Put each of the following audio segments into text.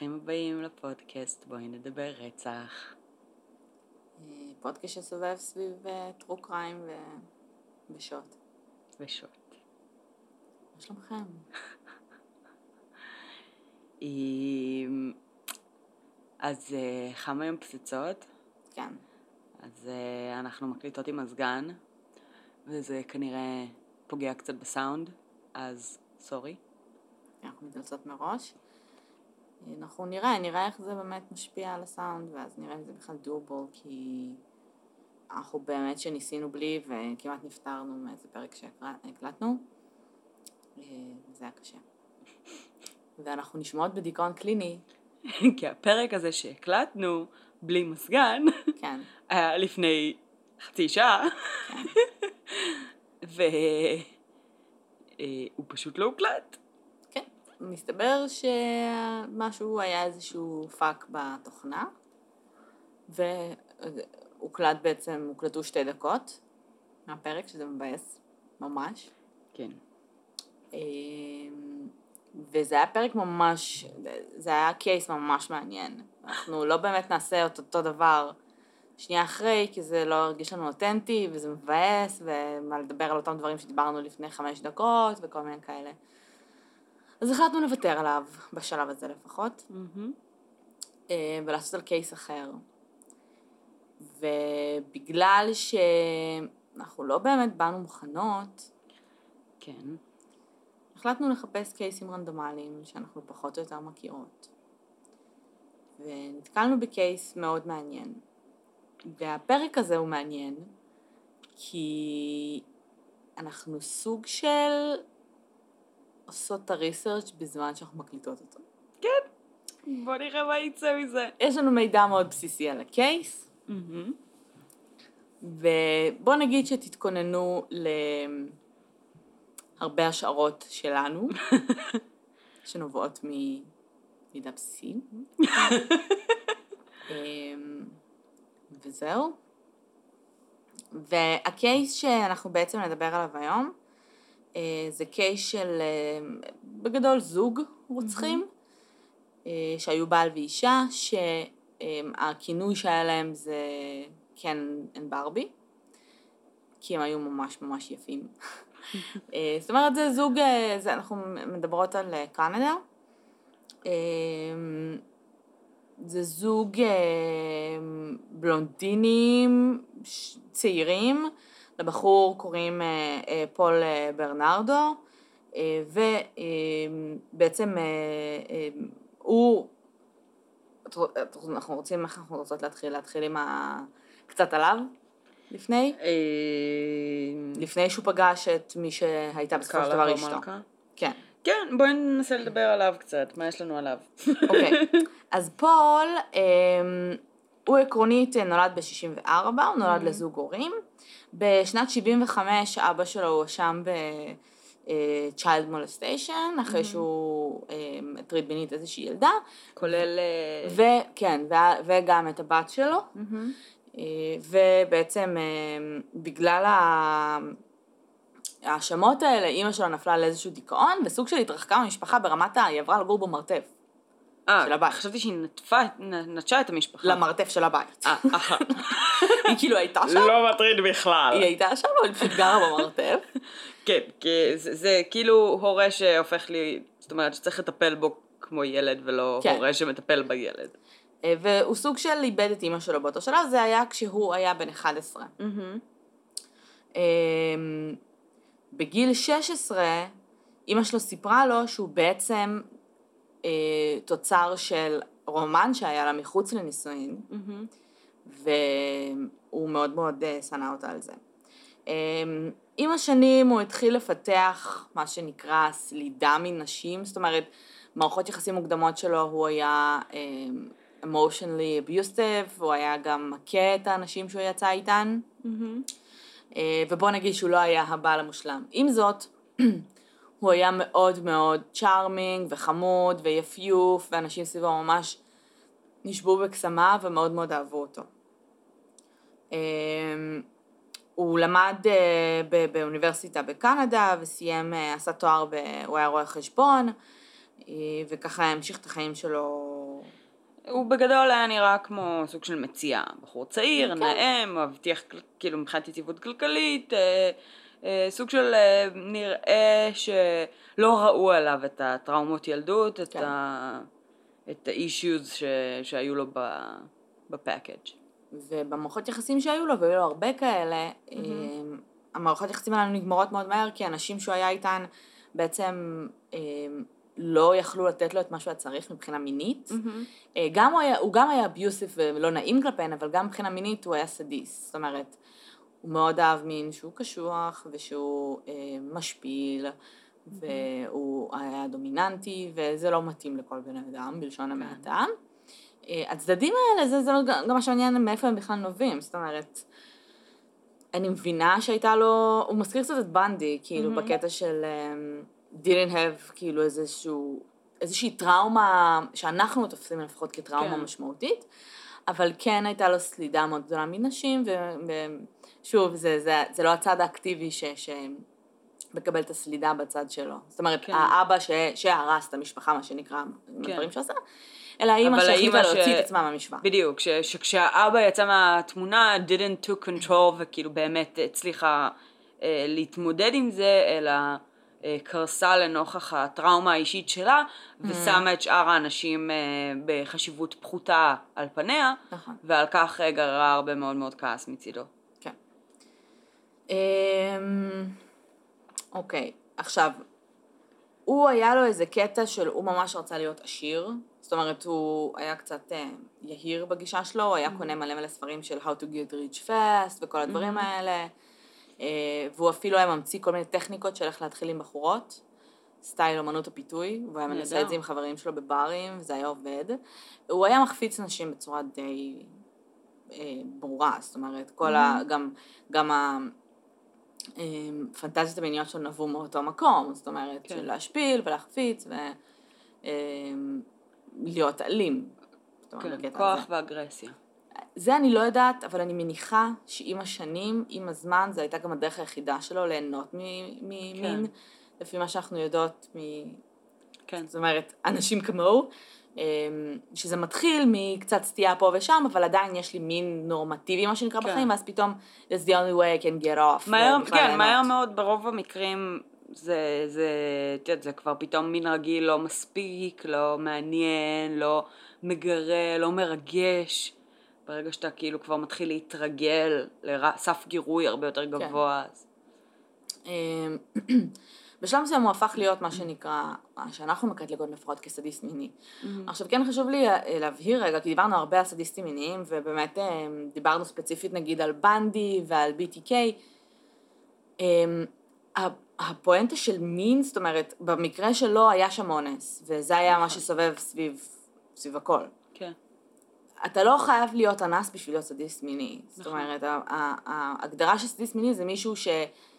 ברוכים הבאים לפודקאסט בואי נדבר רצח. אה, פודקאסט שסובב סביב טרו קריים ו... ושוט. ושוט. מה שלומכם? אז אה, חם היום פצצות, כן. אז אה, אנחנו מקליטות עם מזגן, וזה כנראה פוגע קצת בסאונד, אז סורי. אנחנו מתנצלות מראש. אה, אנחנו נראה, נראה איך זה באמת משפיע על הסאונד, ואז נראה אם זה בכלל דובול, כי אנחנו באמת שניסינו בלי, וכמעט נפטרנו מאיזה פרק שהקלטנו. אה, זה היה קשה. ואנחנו נשמעות בדיכאון קליני. כי הפרק הזה שהקלטנו בלי מזגן, כן. היה לפני חצי שעה, כן. והוא פשוט לא הוקלט. מסתבר שמשהו, היה איזשהו פאק בתוכנה, והוקלט בעצם, הוקלטו שתי דקות מהפרק, שזה מבאס, ממש. כן. אמ, וזה היה פרק ממש, זה היה case ממש מעניין. אנחנו לא באמת נעשה את אותו דבר שנייה אחרי, כי זה לא הרגיש לנו אותנטי, וזה מבאס, ומה לדבר על אותם דברים שדיברנו לפני חמש דקות, וכל מיני כאלה. אז החלטנו לוותר עליו, בשלב הזה לפחות. אה, ולעשות על קייס אחר. ובגלל שאנחנו לא באמת באנו מוכנות, כן. החלטנו לחפש קייסים רנדומליים שאנחנו פחות או יותר מכירות. ונתקלנו בקייס מאוד מעניין. והפרק הזה הוא מעניין, כי אנחנו סוג של עושות את הריסרצ' בזמן שאנחנו מקליטות אותו. בוא נראה מה יצא מזה. יש לנו מידע מאוד בסיסי על הקייס. ובוא נגיד שתתכוננו להרבה השערות שלנו, שנובעות ממידע בסיסי. אמ, וזהו. וה case שאנחנו בעצם נדבר עליו היום, זה case של אה, בגדול זוג רוצחים, אה, שהיו בעל ואישה, שהכינוי שהיה להם זה Ken and Barbie, כי הם היו ממש ממש יפים. אה, זאת אומרת זה זוג, אה, זה, אנחנו מדברות על אה, קנדה. אה, זה זוג אה, בלונדינים צעירים, לבחור קוראים אה, אה, פול אה, ברנרדו, אה, ובעצם אה, אה, הוא, אנחנו רוצים, איך אנחנו רוצות להתחיל? להתחיל עם ה... קצת עליו לפני? אה, לפני שהוא פגש את מי שהייתה בסופו של דבר אשתו. כן. כן, בואי ננסה לדבר עליו קצת, מה יש לנו עליו? אוקיי. אז פול, אמ, הוא עקרונית נולד ב-64, הוא נולד לזוג הורים. בשנת 75 אבא שלו הואשם ב-child molestation, אחרי שהוא אמ, הטריד מינית איזושהי ילדה, כולל... אה, וכן, וה- וגם את הבת שלו. אה, ובעצם אה, בגלל ההאשמות האלה, אימא שלו נפלה לאיזשהו דיכאון, וסוג של התרחקה מהמשפחה ברמת ה... היא עברה לגור במרתף, של אה, הבית. חשבתי שהיא נטפה, נטשה את המשפחה. למרתף של הבית. אה, אה, היא כאילו הייתה שם, לא מטריד בכלל. היא הייתה שם, אבל היא פשוט גרה במרתף. כן, כי זה, זה כאילו הורה שהופך לי, זאת אומרת שצריך לטפל בו כמו ילד ולא כן. הורה שמטפל בילד. אה, והוא סוג של איבד את אימא שלו באותו שלב, זה היה כשהוא היה בן 11. אמ, בגיל 16, אימא שלו סיפרה לו שהוא בעצם אה, תוצר של רומן שהיה לה מחוץ לנישואין, והוא מאוד מאוד אה, שנא אותה על זה. אמ, עם השנים הוא התחיל לפתח מה שנקרא סלידה מנשים, זאת אומרת, מערכות יחסים מוקדמות שלו הוא היה אמ, emotionally abusive, הוא היה גם מכה את האנשים שהוא יצא איתן. אה, ובוא נגיד שהוא לא היה הבעל המושלם. עם זאת, הוא היה מאוד מאוד צ'ארמינג וחמוד ויפיוף, ואנשים סביבו ממש נשבו בקסמה ומאוד מאוד אהבו אותו. אה, הוא למד אה, באוניברסיטה בקנדה וסיים, אה, עשה תואר, ב- הוא היה רואה חשבון, אה, וככה המשיך את החיים שלו הוא בגדול היה נראה כמו סוג של מציאה, בחור צעיר, כן. נאה, מבטיח כאילו מבחינת יציבות כלכלית, סוג של אה, נראה שלא ראו עליו את הטראומות ילדות, את כן. ה... את ה-issues ש... שהיו לו ב... בפאקג'. ובמערכות יחסים שהיו לו, והיו לו הרבה כאלה, אמ, המערכות יחסים האלה נגמרות מאוד מהר, כי אנשים שהוא היה איתן בעצם אמ, לא יכלו לתת לו את מה שהוא היה צריך מבחינה מינית. אה, גם הוא, היה, הוא גם היה אביוסיב ולא נעים כלפיהן, אבל גם מבחינה מינית הוא היה סדיסט. זאת אומרת, הוא מאוד אהב מין שהוא קשוח ושהוא אה, משפיל, והוא היה דומיננטי, וזה לא מתאים לכל בן אדם, בלשון המעטה. אה, הצדדים האלה, זה, זה לא גם מה שמעניין מאיפה הם בכלל נובעים, זאת אומרת, אני מבינה שהייתה לו, הוא מזכיר קצת את בנדי, כאילו, מהמם. בקטע של um, didn't have, כאילו, איזשהו, איזושהי טראומה, שאנחנו תופסים לפחות כטראומה כן. משמעותית, אבל כן הייתה לו סלידה מאוד גדולה מנשים, ושוב, זה, זה, זה לא הצד האקטיבי ש... ש... מקבל את הסלידה בצד שלו. זאת אומרת, כן. האבא ש... שהרס את המשפחה, מה שנקרא, כן. הדברים שעשה, אלא האימא אבל שהחליטה להוציא את עצמה מהמשוואה. בדיוק, ש, שכשהאבא יצא מהתמונה, didn't to control וכאילו באמת הצליחה אה, להתמודד עם זה, אלא אה, קרסה לנוכח הטראומה האישית שלה, Mm. ושמה את שאר האנשים אה, בחשיבות פחותה על פניה, נכון. ועל כך אה, גררה הרבה מאוד מאוד כעס מצידו. אמ, אוקיי, עכשיו, הוא היה לו איזה קטע של הוא ממש רצה להיות עשיר, זאת אומרת הוא היה קצת אה, יהיר בגישה שלו, הוא היה קונה מלא מלא ספרים של How to get rich fast וכל הדברים האלה, אה, והוא אפילו היה ממציא כל מיני טכניקות של איך להתחיל עם בחורות, סטייל אומנות הפיתוי, והוא היה מנסה. את זה עם חברים שלו בברים, וזה היה עובד. הוא היה מחפיץ נשים בצורה די אה, ברורה, זאת אומרת, כל ה... גם, גם אה, פנטזיות המיניות שלו נבעו מאותו מקום, זאת אומרת, כן. של להשפיל ולהחפיץ ולהיות אלים. זאת אומרת, כן, כוח הזה. ואגרסיה. זה אני לא יודעת, אבל אני מניחה שעם השנים, עם הזמן, זו הייתה גם הדרך היחידה שלו ליהנות ממין, לפי מה שאנחנו יודעות מ... כן. זאת אומרת, אנשים כמוהו, אמ, שזה מתחיל מקצת סטייה פה ושם, אבל עדיין יש לי מין נורמטיבי, מה שנקרא כן. בחיים, ואז פתאום, that's the only way I can get off. מהר, כן, ליהנות. מהר מאוד ברוב המקרים זה, זה, את יודעת, זה כבר פתאום מין רגיל לא מספיק, לא מעניין, לא מגרה, לא מרגש. ברגע שאתה כאילו כבר מתחיל להתרגל לסף גירוי הרבה יותר כן. גבוה, אז אמ, בשלב מסוים הוא הפך להיות מה שנקרא, מה שאנחנו מקטלגות לפחות כסדיסט מיני. עכשיו כן חשוב לי אה, להבהיר רגע, כי דיברנו הרבה על סדיסטים מיניים, ובאמת אה, דיברנו ספציפית נגיד על בנדי ועל BTK. אמ, הפואנטה של מין, זאת אומרת, במקרה שלו היה שם אונס, וזה היה מה שסובב סביב, סביב הכל. כן. אתה לא חייב להיות אנס בשביל להיות סדיסט מיני. זאת נכון. אומרת, ההגדרה של סדיסט מיני זה מישהו שמקבל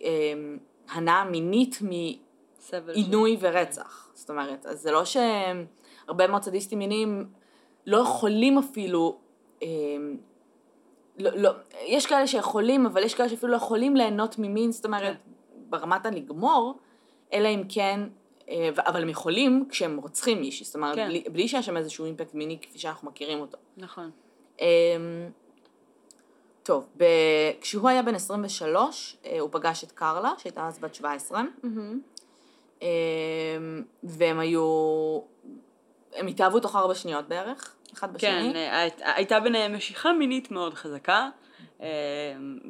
אמ, הנאה מינית. מעינוי ורצח. זאת אומרת, אז זה לא שהרבה מאוד סדיסטים מיניים לא יכולים אפילו, אמ, לא, לא, יש כאלה שיכולים, אבל יש כאלה שאפילו לא יכולים ליהנות ממין, זאת אומרת, ברמת הלגמור, אלא אם כן, אה, אבל הם יכולים כשהם רוצחים מישהי, זאת אומרת, כן. בלי, בלי שיש שם איזשהו אימפקט מיני כפי שאנחנו מכירים אותו. נכון. אמ, טוב, ב... כשהוא היה בן 23, אה, הוא פגש את קרלה, שהייתה אז בת 17, אמ, והם היו, הם התאהבו תוך ארבע שניות בערך, אחד בשני. כן, אה, היית- הייתה ביניהם משיכה מינית מאוד חזקה, אה,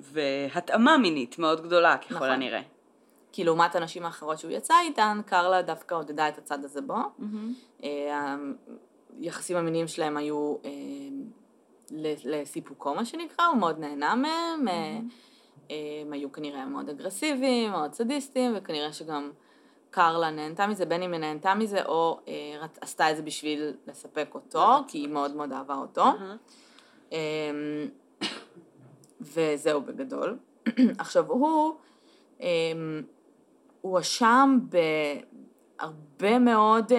והתאמה מינית מאוד גדולה ככל נכון. הנראה. כי לעומת הנשים האחרות שהוא יצא איתן, קרלה דווקא עודדה את הצד הזה בו. אה, היחסים המיניים שלהם היו אה, לסיפוקו, מה שנקרא, הוא מאוד נהנה מהם. אה, אה, הם היו כנראה מאוד אגרסיביים, מאוד סדיסטים, וכנראה שגם קרלה נהנתה מזה, בין אם היא נהנתה מזה, או אה, עשתה את זה בשביל לספק אותו, כי היא מאוד מאוד אהבה אותו. אמ, וזהו בגדול. עכשיו הוא אמ, הואשם בהרבה מאוד אה,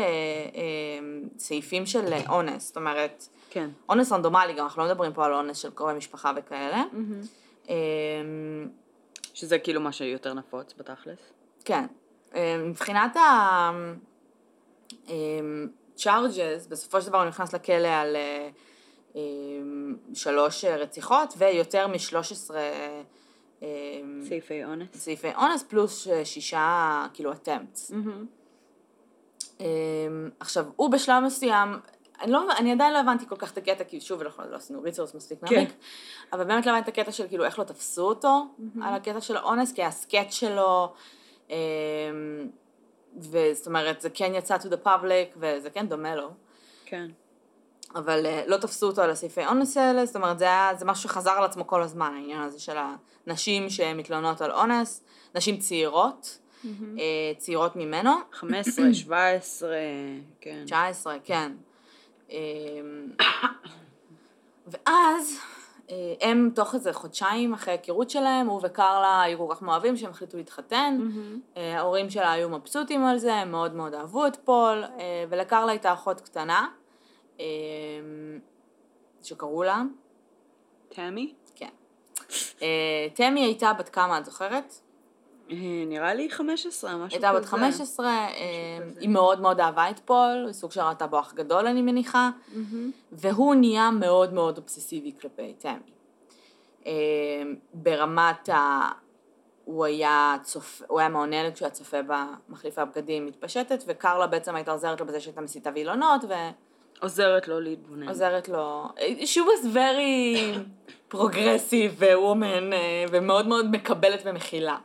אמ, סעיפים של אונס, זאת אומרת, כן. אונס רנדומלי, גם אנחנו לא מדברים פה על אונס של קרובי משפחה וכאלה. אמ, שזה כאילו מה שיותר נפוץ בתכלס. כן. אמ, מבחינת ה... אמ, צ'ארג'ס, בסופו של דבר הוא נכנס לכלא על אה, שלוש אה, רציחות ויותר משלוש עשרה סעיפי אונס. סעיפי אונס פלוס שישה כאילו attempts. אה, עכשיו, הוא בשלב מסוים, אני, לא, אני עדיין לא הבנתי כל כך את הקטע, כי שוב, אנחנו לא עשינו ריצרס מספיק כן. מעמיק, אבל באמת לא הבנתי את הקטע של כאילו איך לא תפסו אותו על הקטע של האונס, כי הסקט שלו, אה, וזאת אומרת, זה כן יצא to the public, וזה כן דומה לו. כן. אבל uh, לא תפסו אותו על הסעיפי אונס האלה, זאת אומרת זה, היה, זה משהו שחזר על עצמו כל הזמן, העניין הזה של הנשים שמתלוננות על אונס, נשים צעירות, uh, צעירות ממנו, 15, 17, כן. 19, כן. אה, ואז אה, הם תוך איזה חודשיים אחרי ההיכרות שלהם, הוא וקרלה היו כל כך מאוהבים שהם החליטו להתחתן. אה, ההורים שלה היו מבסוטים על זה, הם מאוד מאוד אהבו את פול, אה, ולקרלה הייתה אחות קטנה, שקראו לה, תמי? כן. תמי הייתה בת כמה, את זוכרת? אה, נראה לי 15, משהו כזה. הייתה בת 15, אה. היא מאוד מאוד אהבה את פול, סוג של ראתה בו אח גדול אני מניחה. והוא נהיה מאוד מאוד אובססיבי כלפי תמי. אה, ברמת ה... הוא היה, צופ... הוא היה מעונן כשהוא היה צופה במחליפי הבגדים מתפשטת, וקרלה בעצם הייתה עוזרת לו בזה שהייתה מסיתה וילונות, עוזרת לו להתבונן. ועוזרת לו. She was very progressive woman, אה, ומאוד מאוד מקבלת ומכילה.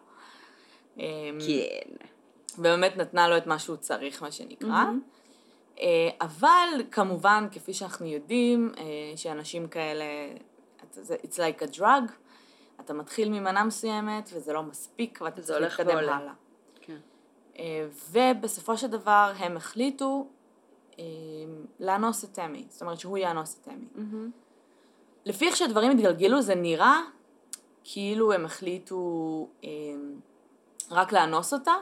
אה, כן. ובאמת נתנה לו את מה שהוא צריך, מה שנקרא. אה, אבל כמובן, כפי שאנחנו יודעים, אה, שאנשים כאלה, it's like a drug, אתה מתחיל ממנה מסוימת וזה לא מספיק ואתה צריך להתקדם ועולה. הלאה. כן. אה, ובסופו של דבר הם החליטו לאנוס את תמי, זאת אומרת שהוא יאנוס את תמי. לפי איך שהדברים התגלגלו זה נראה כאילו הם החליטו אה, רק לאנוס אותה.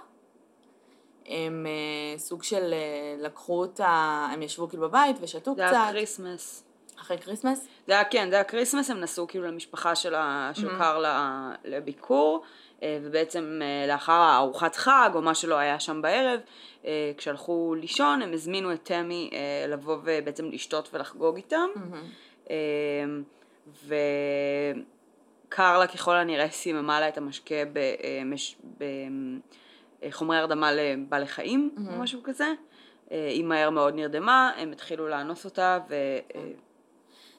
הם אה, סוג של אה, לקחו אותה, הם ישבו כאילו בבית ושתו זה היה קצת, Christmas. אחרי Christmas. זה היה, כן, זה היה Christmas, הם נסעו כאילו למשפחה של, ה, של Mhm. קרלה לביקור, אה, ובעצם לאחר ארוחת חג או מה שלא היה שם בערב, כשהלכו לישון, הם הזמינו את תמי לבוא ובעצם לשתות ולחגוג איתם. אה, וקרלה ככל הנראה סיממה לה את המשקה בחומרי הרדמה לבעלי חיים או מהמם. משהו כזה. אה, היא מהר מאוד נרדמה, הם התחילו לאנוס אותה ו... אה,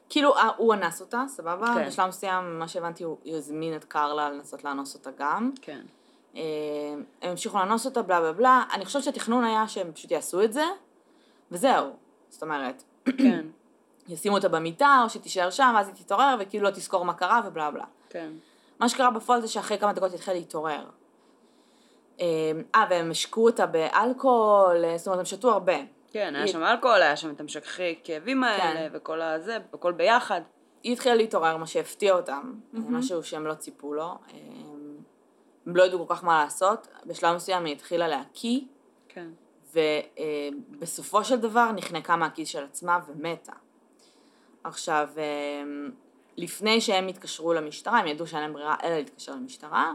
כאילו אה, הוא אנס אותה, סבבה? כן. בשלב מסוים, מה שהבנתי, הוא הזמין את קרלה לנסות לאנוס אותה גם. כן. אה, הם המשיכו לאנוס אותה, בלה בלה בלה. אני חושבת שהתכנון היה שהם פשוט יעשו את זה, וזהו. זאת אומרת, כן, ישימו אותה במיטה, או שתישאר שם, ואז היא תתעורר, וכאילו לא תזכור מה קרה, ובלה בלה. כן. מה שקרה בפועל זה שאחרי כמה דקות היא התחילה להתעורר. אה, אה, והם השקו אותה באלכוהול, אה, זאת אומרת, הם שתו הרבה. כן, היה היא- שם אלכוהול, היה שם את המשככי כאבים האלה, וכל הזה, הכל ביחד. היא התחילה להתעורר, מה שהפתיע אותם, משהו שהם לא ציפו לו. אה, הם לא ידעו כל כך מה לעשות. בשלב מסוים היא התחילה להקיא, כן. ובסופו של דבר נחנקה מהכיס של עצמה ומתה. עכשיו, אה, לפני שהם התקשרו למשטרה, הם ידעו שאין להם ברירה אלא להתקשר למשטרה.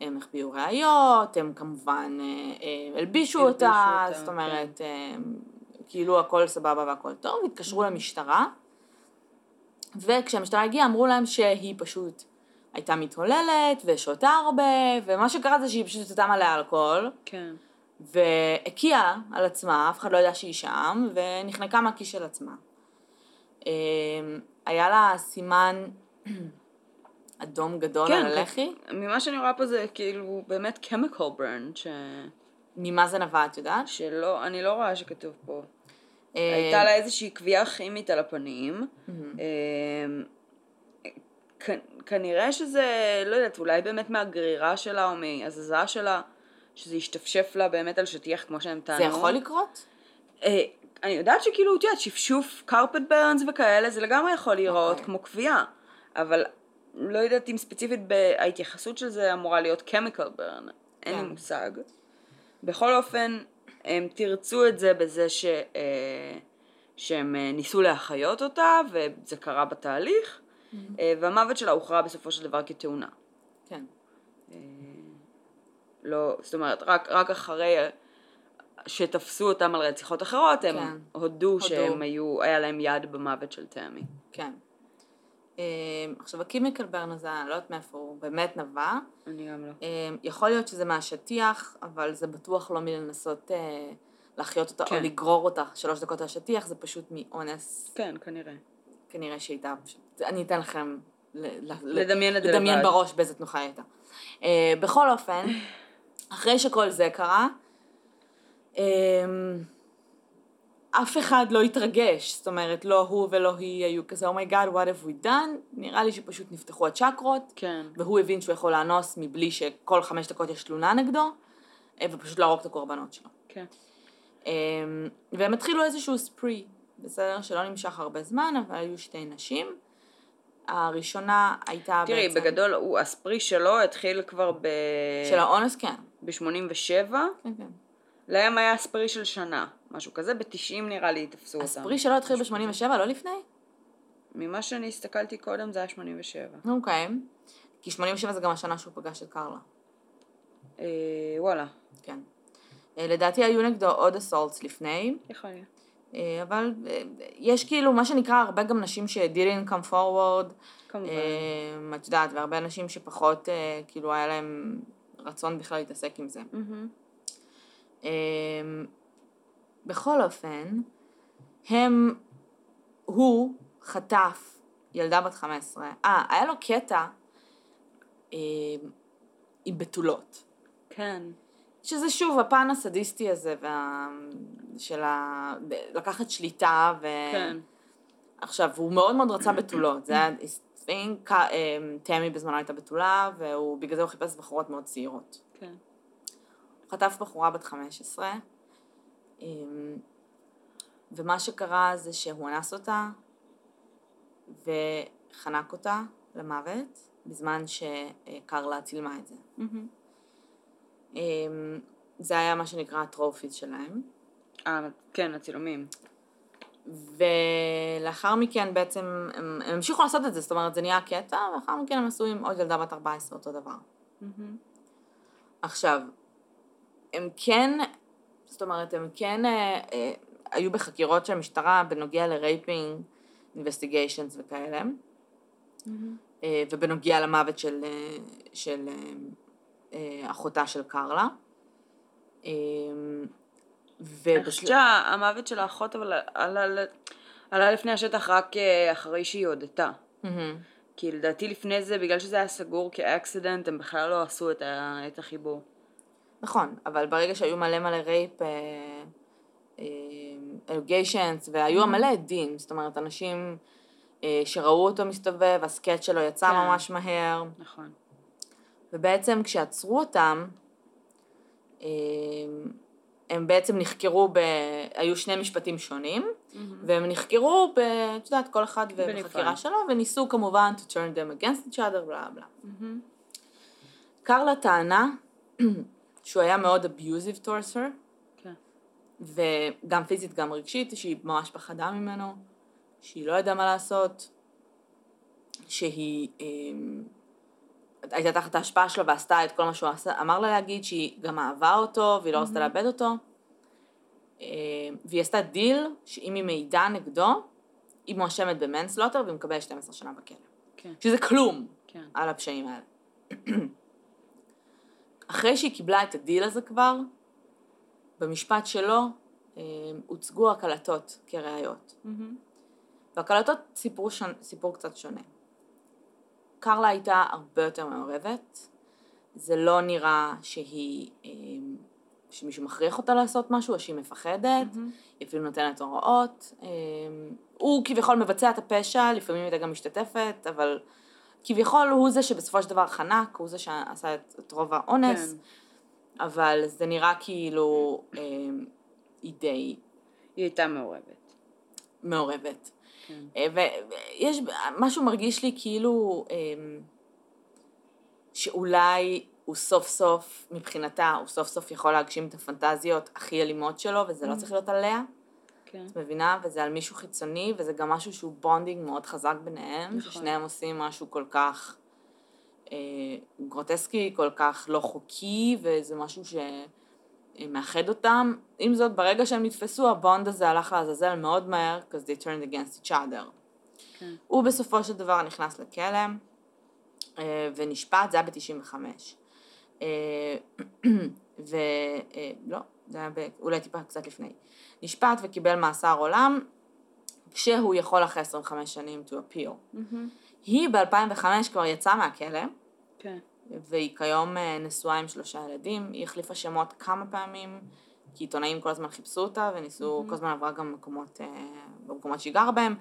הם החביאו ראיות, הם כמובן אה, אה, הלבישו אותה, אותה, זאת כן. אומרת, אה, כאילו הכל סבבה והכל טוב, התקשרו למשטרה, וכשהמשטרה הגיעה אמרו להם שהיא פשוט הייתה מתהוללת ושותה הרבה, ומה שקרה זה שהיא פשוט שתה מלא אלכוהול, כן. והקיאה על עצמה, אף אחד לא ידע שהיא שם, ונחנקה מהכיס של עצמה. אה, היה לה סימן אדום גדול כן, על הלחי. ממה שאני רואה פה זה כאילו באמת chemical burn, ש... ממה זה נבע, את יודעת? שלא, אני לא רואה שכתוב פה. אה, הייתה לה איזושהי קביעה כימית על הפנים. אמ, כנראה שזה, לא יודעת, אולי באמת מהגרירה שלה או מהזזה שלה, שזה השתפשף לה באמת על שטיח כמו שהם טענו. זה יכול לקרות? אני יודעת שכאילו, את יודעת, שפשוף קרפט ברנס וכאלה, זה לגמרי יכול להיראות אוקיי. כמו קביעה, אבל לא יודעת אם ספציפית ההתייחסות של זה אמורה להיות chemical burn, אין לי כן. מושג. בכל אופן, הם תרצו את זה בזה ש... אה, שהם אה, ניסו להחיות אותה, וזה קרה בתהליך, אה, והמוות שלה הוכרע בסופו של דבר כתאונה. כן. לא, זאת אומרת, רק, רק אחרי שתפסו אותם על רציחות אחרות, הם כן. הודו שהם הודו. היו, היה להם יד במוות של תמי. כן. אה, עכשיו, הקימיקל ברן הזה, אני לא יודעת מאיפה הוא באמת נבע. אני גם לא. אה, יכול להיות שזה מהשטיח, אבל זה בטוח לא מלנסות אה, להחיות אותה כן. או לגרור אותה שלוש דקות על השטיח, זה פשוט מאונס, כן, כנראה. כנראה שהייתה פשוט, אני אתן לכם לדמיין את זה לדמיין. בראש באיזה תנוחה הייתה. אה, בכל אופן, אחרי שכל זה קרה, אף אחד לא התרגש, זאת אומרת, לא הוא ולא היא היו כזה, oh my God, oh what have we done? נראה לי שפשוט נפתחו הצ'קרות, כן. והוא הבין שהוא יכול לאנוס מבלי שכל חמש דקות יש תלונה נגדו, אה, ופשוט להרוג את הקורבנות שלו. כן. אה, והם התחילו איזשהו ספרי, בסדר? שלא נמשך הרבה זמן, אבל היו שתי נשים. הראשונה הייתה תראי, בעצם... בגדול, הוא, הספרי שלו התחיל כבר ב... של האונס, כן. ב-87, כן, כן. להם היה ספרי של שנה, משהו כזה, ב-90 נראה לי תפסו אותם. הספרי שלו התחיל ב-87, לא לפני? ממה שאני הסתכלתי קודם זה היה 87. אוקיי. כי 87 זה גם השנה שהוא פגש את קרלה. אה, וואלה, כן. אה, לדעתי היו נגדו עוד אסולטס לפני, יכול להיות. אה, אבל אה, יש כאילו מה שנקרא הרבה גם נשים ש-didn't come forward, כמובן. אה, את יודעת, והרבה אנשים שפחות אה, כאילו היה להם רצון בכלל להתעסק עם זה. מהמם. אה, בכל אופן, הם, הוא חטף ילדה בת 15. אה, היה לו קטע אה, עם בתולות. כן. שזה שוב הפן הסדיסטי הזה, וה... של ה... לקחת שליטה, ו... כן. עכשיו, הוא מאוד מאוד רצה בתולות, זה היה אה, תמי בזמנו הייתה בתולה, ובגלל זה הוא חיפש בחורות מאוד צעירות. כן. הוא חטף בחורה בת 15, אמ, ומה שקרה זה שהוא אנס אותה וחנק אותה למוות, בזמן שקרלה צילמה את זה. אמ, זה היה מה שנקרא הטרופיס שלהם. אה, כן, הצילומים. ולאחר מכן בעצם הם, הם המשיכו לעשות את זה, זאת אומרת זה נהיה קטע, ולאחר מכן הם עשו עם עוד ילדה בת 14 אותו דבר. מהמם. עכשיו, הם כן, זאת אומרת, הם כן אה, אה, היו בחקירות של המשטרה בנוגע ל raping, investigations וכאלה, מהמם. אה, ובנוגע למוות של, אה, של אה, אה, אחותה של קרלה. אה, אני חושבת ובשל... שהמוות של האחות אבל עלה, עלה לפני השטח רק אה, אחרי שהיא הודתה. מהמם. כי לדעתי לפני זה, בגלל שזה היה סגור כ accident, הם בכלל לא עשו את, ה, את החיבור. נכון, אבל ברגע שהיו מלא מלא רייפ, אלוגיישנס, והיו מלא עדים, זאת אומרת, אנשים אה, שראו אותו מסתובב, הסקט שלו יצא כן. ממש מהר, נכון. ובעצם כשעצרו אותם, אה, הם בעצם נחקרו, ב... היו שני משפטים שונים, והם נחקרו, ב... את יודעת, כל אחד. בחקירה שלו, וניסו כמובן to turn them against each other, בלה בלה. מהמם. קרלה טענה שהוא היה מאוד abusive towards her, כן. וגם פיזית גם רגשית, שהיא ממש פחדה ממנו, שהיא לא ידעה מה לעשות, שהיא אה, הייתה תחת ההשפעה שלו ועשתה את כל מה שהוא עשה, אמר לה להגיד, שהיא גם אהבה אותו והיא לא רצתה לאבד אותו, אה, והיא עשתה דיל שאם היא מעידה נגדו, היא מואשמת ב manslaughter והיא מקבלת 12 שנה בכלא. כן. שזה כלום כן. על הפשעים האלה. אחרי שהיא קיבלה את הדיל הזה כבר, במשפט שלו אה, הוצגו הקלטות כראיות. מהמם. והקלטות סיפרו שונ... סיפור קצת שונה. קרלה הייתה הרבה יותר מעורבת, זה לא נראה שהיא, אה, שמישהו מכריח אותה לעשות משהו או שהיא מפחדת, מהמם. היא אפילו נותנת הוראות. אה, הוא כביכול מבצע את הפשע, לפעמים הייתה גם משתתפת, אבל כביכול הוא זה שבסופו של דבר חנק, הוא זה שעשה את, את רוב האונס, כן. אבל זה נראה כאילו אה, היא די היא הייתה מעורבת. מעורבת. כן. אה, ויש, משהו מרגיש לי כאילו אה, שאולי הוא סוף סוף, מבחינתה, הוא סוף סוף יכול להגשים את הפנטזיות הכי אלימות שלו, וזה לא צריך להיות עליה, כן. את מבינה? וזה על מישהו חיצוני, וזה גם משהו שהוא bonding מאוד חזק ביניהם, נכון. ששניהם עושים משהו כל כך אה, גרוטסקי, כל כך לא חוקי, וזה משהו ש... מאחד אותם. עם זאת, ברגע שהם נתפסו, ה bond הזה הלך לעזאזל מאוד מהר, because they turned against each other. כן. הוא בסופו של דבר נכנס לכלא אה, ונשפט, זה היה ב-95. ולא, זה היה אולי טיפה קצת לפני. נשפט וקיבל מאסר עולם, כשהוא יכול אחרי 25 שנים to appeal. מהמם. היא ב-2005 כבר יצאה מהכלא, כן. והיא כיום אה, נשואה עם שלושה ילדים, היא החליפה שמות כמה פעמים, כי עיתונאים כל הזמן חיפשו אותה וניסו, כל הזמן עברה גם מקומות, אה, במקומות שהיא גרה בהם.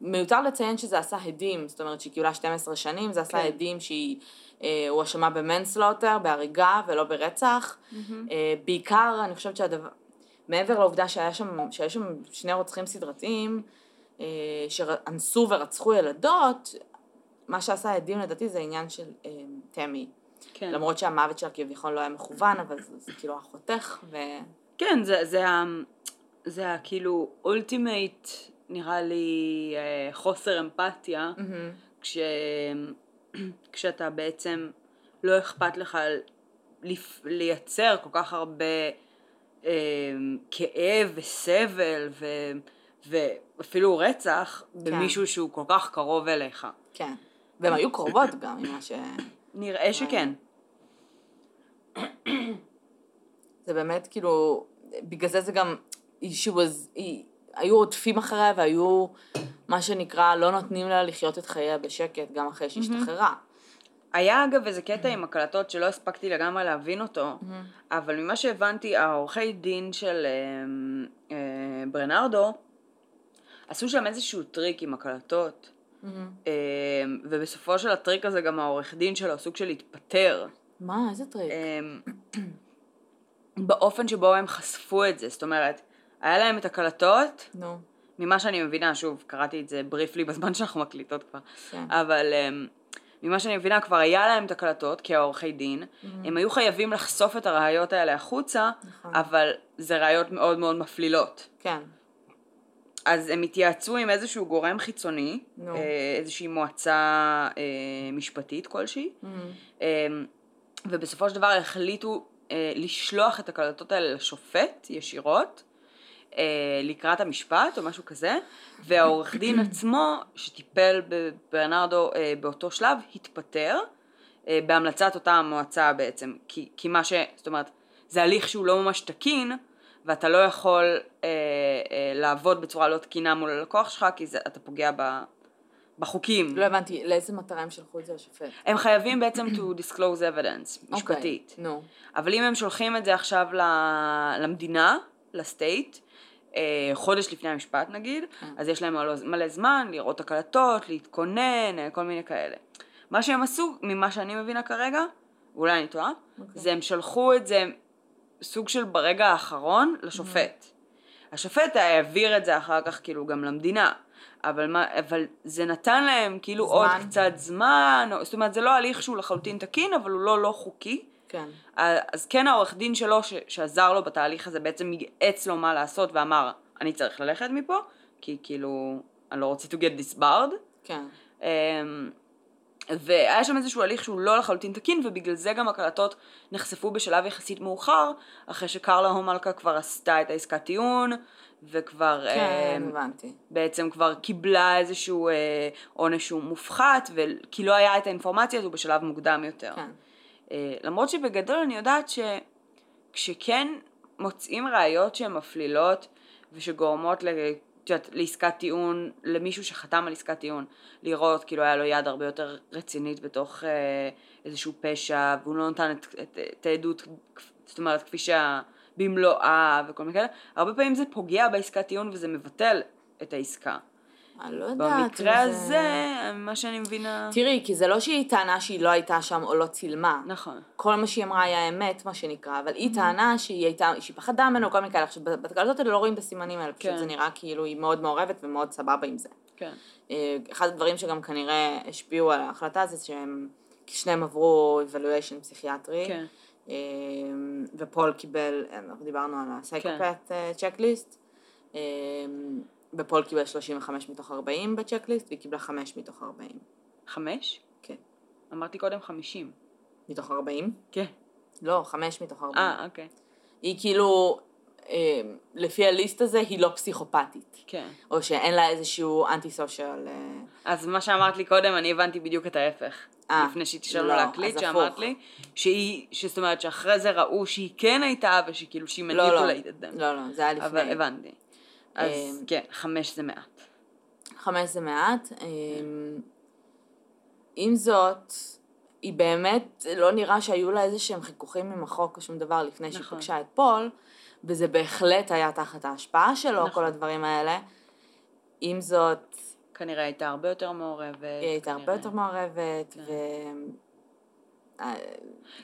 מיותר לציין שזה עשה הדים, זאת אומרת שהיא קיבלה 12 שנים, זה עשה כן. הדים שהיא אה, הואשמה ב manslaughter, בהריגה ולא ברצח. אה, בעיקר, אני חושבת שהדבר, מעבר לעובדה שהיה שם, שהיו שם שני רוצחים סדרתיים, אה, שאנסו ורצחו ילדות, מה שעשה הדים לדעתי זה עניין של תמי. כן. למרות שהמוות שלה כביכול לא היה מכוון, אבל זה, זה כאילו החותך, ו... כן, זה, זה, ה- זה ה- כאילו ultimate, נראה לי, חוסר אמפתיה, כש, כשאתה בעצם לא אכפת לך לייצר כל כך הרבה אה, כאב וסבל ו, ואפילו רצח במישהו שהוא כל כך קרוב אליך. כן. והן היו קרובות גם ממה ש... נראה שכן. זה באמת כאילו, בגלל זה זה גם, she was, היא, היו רודפים אחריה והיו, מה שנקרא, לא נותנים לה לחיות את חייה בשקט גם אחרי שהשתחררה. היה אגב איזה קטע עם הקלטות שלא הספקתי לגמרי להבין אותו, אבל ממה שהבנתי, העורכי דין של אה, אה, ברנרדו עשו שם איזשהו טריק עם הקלטות, אה, ובסופו של הטריק הזה גם העורך דין שלו סוג של התפטר. מה, איזה טריק? אה, באופן שבו הם חשפו את זה, זאת אומרת, היה להם את הקלטות, נו, ממה שאני מבינה, שוב, קראתי את זה briefly בזמן שאנחנו מקליטות כבר, כן. אבל um, ממה שאני מבינה, כבר היה להם את הקלטות כעורכי דין, הם היו חייבים לחשוף את הראיות האלה החוצה, נכון. אבל זה ראיות מאוד מאוד מפלילות. כן. אז הם התייעצו עם איזשהו גורם חיצוני, נו. אה, איזושהי מועצה אה, משפטית כלשהי, אה, ובסופו של דבר החליטו אה, לשלוח את הקלטות האלה לשופט ישירות. אה, לקראת המשפט או משהו כזה, והעורך דין עצמו שטיפל בברנרדו אה, באותו שלב התפטר אה, בהמלצת אותה המועצה בעצם, כי, כי מה ש... זאת אומרת, זה הליך שהוא לא ממש תקין ואתה לא יכול אה, אה, לעבוד בצורה לא תקינה מול הלקוח שלך כי זה, אתה פוגע ב, בחוקים. לא הבנתי, לאיזה מטרה הם שלחו את זה לשופט? הם חייבים בעצם to disclose evidence, משפטית. אוקיי, נו. אבל אם הם שולחים את זה עכשיו למדינה, לסטייט, אה, חודש לפני המשפט נגיד, כן. אז יש להם מלא, מלא זמן לראות הקלטות, להתכונן, אה, כל מיני כאלה. מה שהם עשו, ממה שאני מבינה כרגע, ואולי אני טועה, אוקיי. זה הם שלחו את זה סוג של ברגע האחרון לשופט. השופט העביר את זה אחר כך כאילו גם למדינה. אבל, מה, אבל זה נתן להם כאילו זמן. עוד קצת זמן, או, זאת אומרת זה לא הליך שהוא לחלוטין תקין, אבל הוא לא לא חוקי. כן. אז כן העורך דין שלו ש, שעזר לו בתהליך הזה בעצם ייעץ לו מה לעשות ואמר אני צריך ללכת מפה כי כאילו אני לא רוצה to get disbarred כן. אמ, והיה שם איזשהו הליך שהוא לא לחלוטין תקין ובגלל זה גם הקלטות נחשפו בשלב יחסית מאוחר אחרי שקרלה הומלכה כבר עשתה את העסקת טיעון וכבר כן, אמ, הבנתי. בעצם כבר קיבלה איזשהו אה, עונש שהוא מופחת וכי לא היה את האינפורמציה הזו בשלב מוקדם יותר. כן. אה, למרות שבגדול אני יודעת שכשכן מוצאים ראיות שהן מפלילות ושגורמות ל... לעסקת טיעון, למישהו שחתם על עסקת טיעון, לראות כאילו היה לו יד הרבה יותר רצינית בתוך אה, איזשהו פשע והוא לא נתן את, את, את העדות, זאת אומרת כפי שה... במלואה וכל מיני כאלה, הרבה פעמים זה פוגע בעסקת טיעון וזה מבטל את העסקה. אני לא יודעת. במקרה הזה, מה שאני מבינה... תראי, כי זה לא שהיא טענה שהיא לא הייתה שם או לא צילמה. נכון. כל מה שהיא אמרה היה אמת, מה שנקרא, אבל היא טענה שהיא הייתה, שהיא פחדה ממנו, כל מיני כאלה. עכשיו, בתקלות האלה לא רואים את הסימנים האלה, פשוט כן. זה נראה כאילו היא מאוד מעורבת ומאוד סבבה עם זה. כן. אה, אחד הדברים שגם כנראה השפיעו על ההחלטה זה שהם, שניהם עברו evaluation פסיכיאטרי. כן. אה, ופול קיבל, אנחנו דיברנו על הסייקופת צ'קליסט, ופול קיבל 35 מתוך 40 בצ'קליסט, והיא קיבלה 5 מתוך 40. חמש? כן. אמרתי קודם חמישים. מתוך 40? כן. לא, 5 מתוך 40. אה, אוקיי. היא כאילו, אה, לפי ה list הזה, היא לא פסיכופתית. כן. או שאין לה איזשהו antisocial. אה, אז מה שאמרת לי קודם, אני הבנתי בדיוק את ההפך. אה, לפני שהתשאלנו לא, להקליט, שאמרת הפוך. לי, שהיא, שזאת אומרת שאחרי זה ראו שהיא כן הייתה, ושכאילו שהיא לא, לא, manipulated. לא, לא, זה היה לפני. אבל הבנתי. אז אה, כן, חמש זה מעט. חמש זה מעט. אמ, עם זאת, היא באמת, לא נראה שהיו לה איזה שהם חיכוכים עם החוק או שום דבר לפני שהיא נכון. פגשה את פול, וזה בהחלט היה תחת ההשפעה שלו, נכון. כל הדברים האלה. עם זאת, כנראה הייתה הרבה יותר מעורבת. היא הייתה הרבה כנראה. יותר מעורבת, כן. ו... אה,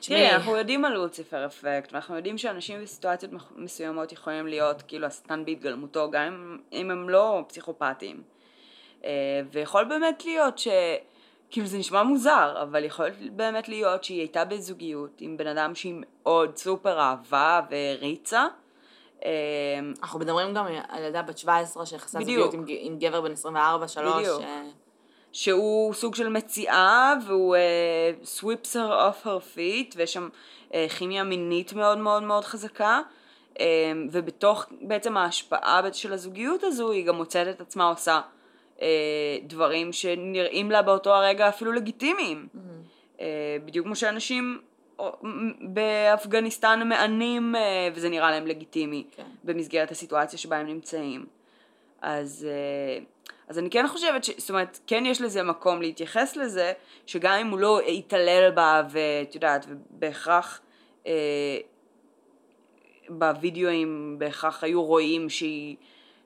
תראי, אנחנו יודעים על לוציפר אפקט, ואנחנו יודעים שאנשים בסיטואציות מסוימות יכולים להיות כאילו השטן בהתגלמותו, גם אם, הם לא פסיכופטיים. אה, ויכול באמת להיות ש... כאילו זה נשמע מוזר, אבל יכול באמת להיות שהיא הייתה בזוגיות עם בן אדם שהיא מאוד סופר אהבה והריצה. אה, אנחנו מדברים גם על ילדה בת 17 שנכנסה בדיוק. זוגיות עם, גבר בן 24, 3. בדיוק. שהוא סוג של מציאה והוא uh, sweeps her off her feet ויש שם uh, כימיה מינית מאוד מאוד מאוד חזקה. uh, ובתוך בעצם ההשפעה של הזוגיות הזו היא גם מוצאת את עצמה עושה uh, דברים שנראים לה באותו הרגע אפילו לגיטימיים. Uh, בדיוק כמו שאנשים באפגניסטן מענים uh, וזה נראה להם לגיטימי כן. במסגרת הסיטואציה שבה הם נמצאים אז, אה, אז אני כן חושבת ש... זאת אומרת, כן יש לזה מקום להתייחס לזה, שגם אם הוא לא יתעלל בה, ואת יודעת, ובהכרח אה, בווידאוים בהכרח היו רואים שהיא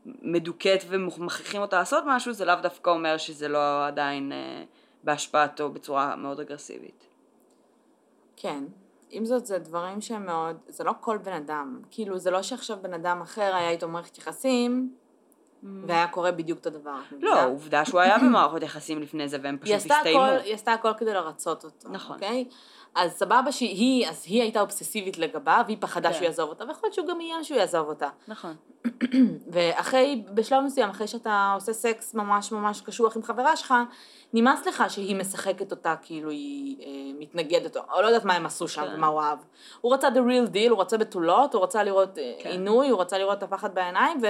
מדוכאת ומכריחים אותה לעשות משהו, זה לאו דווקא אומר שזה לא עדיין אה, בהשפעתו בצורה מאוד אגרסיבית. כן. עם זאת, זה דברים שהם מאוד, זה לא כל בן אדם. כאילו, זה לא שעכשיו בן אדם אחר היה איתו מערכת יחסים, והיה קורה בדיוק את הדבר. לא? עובדה שהוא היה במערכות יחסים לפני זה והם היא פשוט הסתיימו. היא עשתה הכל כדי לרצות אותו, נכון. אוקיי? אז סבבה שהיא, אז היא הייתה אובססיבית לגביו, והיא פחדה כן. שהוא יעזוב אותה, ויכול להיות שהוא גם איים שהוא יעזוב אותה. נכון. ואחרי, בשלב מסוים, אחרי שאתה עושה סקס ממש ממש קשוח עם חברה שלך, נמאס לך שהיא משחקת אותה כאילו היא אה, מתנגדת, או לא יודעת מה הם עשו שם כן. ומה הוא אהב. הוא רצה the real deal, הוא רצה בתולות, הוא רצה לראות אה, כן. עינוי, הוא רצה לראות את הפחד בעיניים,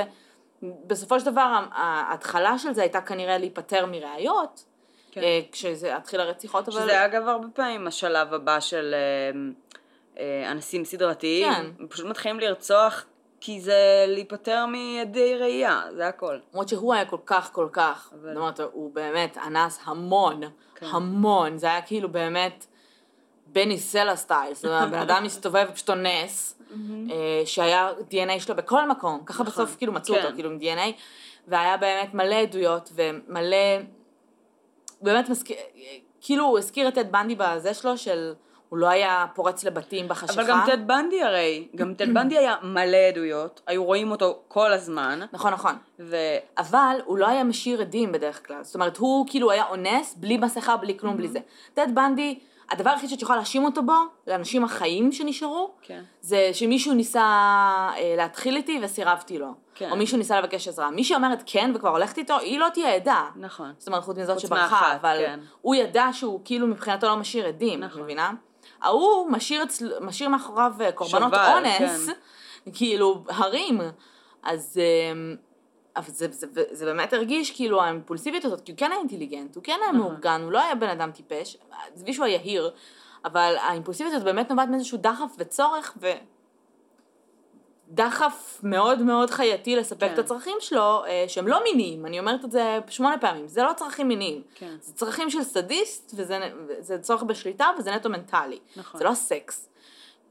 ובסופו של דבר ההתחלה של זה הייתה כנראה להיפטר מראיות, כן. אה, כשזה התחיל הרציחות, אבל... שזה אגב הרבה פעמים השלב הבא של אה, אה, אנסים סדרתיים, כן. הם פשוט מתחילים לרצוח כי זה להיפטר מידי ראייה, זה הכל. למרות שהוא היה כל כך כל כך, אבל- זאת אומרת, הוא באמת אנס המון, כן. המון, זה היה כאילו באמת בני סלע סטייל, זאת אומרת, הבן אדם מסתובב ופשוט אונס, אה, שהיה DNA שלו בכל מקום, ככה נכון. בסוף כאילו מצאו כן. אותו, כאילו עם DNA, והיה באמת מלא עדויות ומלא, באמת מזכיר, כאילו הוא הזכיר את טד בנדי בזה שלו של... הוא לא היה פורץ לבתים בחשיכה. אבל גם טד בנדי הרי, גם טד בנדי היה מלא עדויות, היו רואים אותו כל הזמן, נכון, נכון. ו... אבל הוא לא היה משאיר עדים בדרך כלל. זאת אומרת, הוא כאילו היה אונס, בלי מסכה, בלי כלום, בלי זה. טד בנדי, הדבר היחיד שאת יכולה להאשים אותו בו, לאנשים החיים שנשארו, כן. זה שמישהו ניסה אה, להתחיל איתי וסירבתי לו. כן. או מישהו ניסה לבקש עזרה. מי שאומרת כן וכבר הולכת איתו, היא לא תהיה עדה. נכון. זאת אומרת, חוץ מזאת שברחה, אבל כן. הוא ידע שהוא כאילו מבחינתו לא משאיר עדים, את נכון. מבינה? ההוא משאיר, אצל, משאיר מאחוריו אה, קורבנות שובל, אונס, כן. כאילו, הרים. אז אמ, אבל זה, זה, זה, זה באמת הרגיש כאילו האימפולסיביות הזאת, כי הוא כן היה אינטליגנט, הוא כן היה. מאורגן, הוא לא היה בן אדם טיפש, עזבי שהוא היה יהיר, אבל האימפולסיביות הזאת באמת נובעת מאיזשהו דחף וצורך, ו... דחף מאוד מאוד חייתי לספק כן. את הצרכים שלו, אה, שהם לא מיניים, אני אומרת את זה שמונה פעמים, זה לא צרכים מיניים. כן. זה צרכים של סדיסט, וזה זה צורך בשליטה, וזה נטו מנטלי. נכון. זה לא סקס.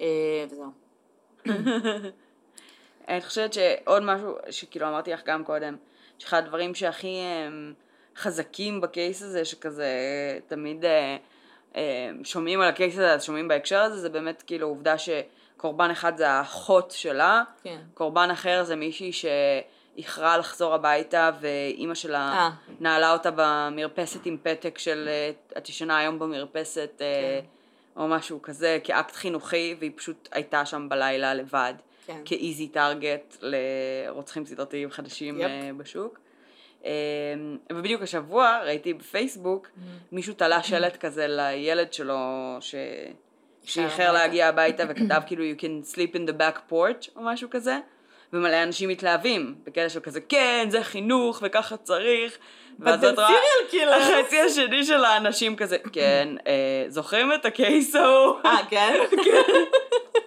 אה, וזהו. אני חושבת שעוד משהו שכאילו אמרתי לך גם קודם, שאחד הדברים שהכי הם, חזקים בקייס הזה, שכזה תמיד אה, אה, שומעים על הקייס הזה, אז שומעים בהקשר הזה, זה באמת כאילו עובדה שקורבן אחד זה האחות שלה, כן. קורבן אחר זה מישהי שאיחרה לחזור הביתה ואימא שלה אה. נעלה אותה במרפסת עם פתק של אה, את ישנה היום במרפסת כן. או משהו כזה כאקט חינוכי והיא פשוט הייתה שם בלילה לבד כן. כאיזי טארגט לרוצחים סדרתיים חדשים יפ. אה, בשוק. אה, ובדיוק השבוע ראיתי בפייסבוק Mm-hmm. מישהו תלה שלט כזה לילד שלו ש... שאיחר להגיע הביתה וכתב כאילו you can sleep in the back porch או משהו כזה ומלא אנשים מתלהבים בקטע של כזה כן זה חינוך וככה צריך ואז את רואה. החצי השני של האנשים כזה כן אה, זוכרים את הקייס ההוא אה, כן?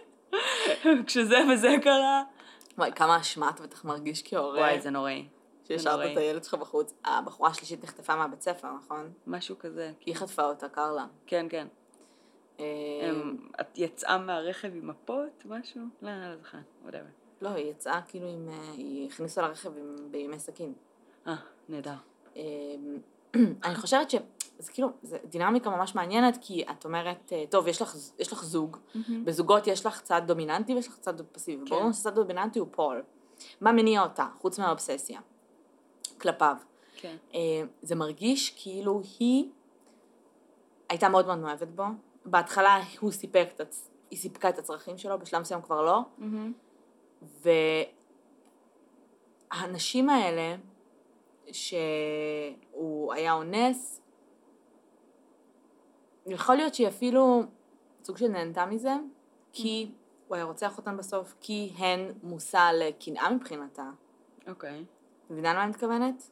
כשזה וזה קרה וואי, כמה אשמה אתה בטח מרגיש כהורה. וואי זה נוראי שהשארת. את הילד שלך בחוץ. הבחורה השלישית נחטפה מהבית ספר, נכון? משהו כזה היא חטפה אותה, קרלה. כן כן אה, הם- את יצאה מהרכב עם מפות משהו לא לא זוכר whatever לא, היא יצאה כאילו עם... אה, היא הכניסה לרכב בימי סכין. אה נהדר אה, אני חושבת שזה כאילו, זה דינמיקה ממש מעניינת, כי את אומרת, אה, טוב, יש לך, יש לך זוג, בזוגות יש לך צד דומיננטי ויש לך צד פסיבי. כן. ברור שצד דומיננטי הוא פול. מה מניע אותה, חוץ מהאובססיה? כלפיו. כן אה, זה מרגיש כאילו היא הייתה מאוד מאוד מאוהבת בו. בהתחלה הוא סיפק היא סיפקה את הצרכים שלו, בשלב מסוים כבר לא. והאנשים האלה, שהוא היה אונס, יכול להיות שהיא אפילו סוג של נהנתה מזה, כי הוא היה רוצח אותן בסוף, כי הן מושא לקנאה מבחינתה. אוקיי מבינה למה אני מתכוונת?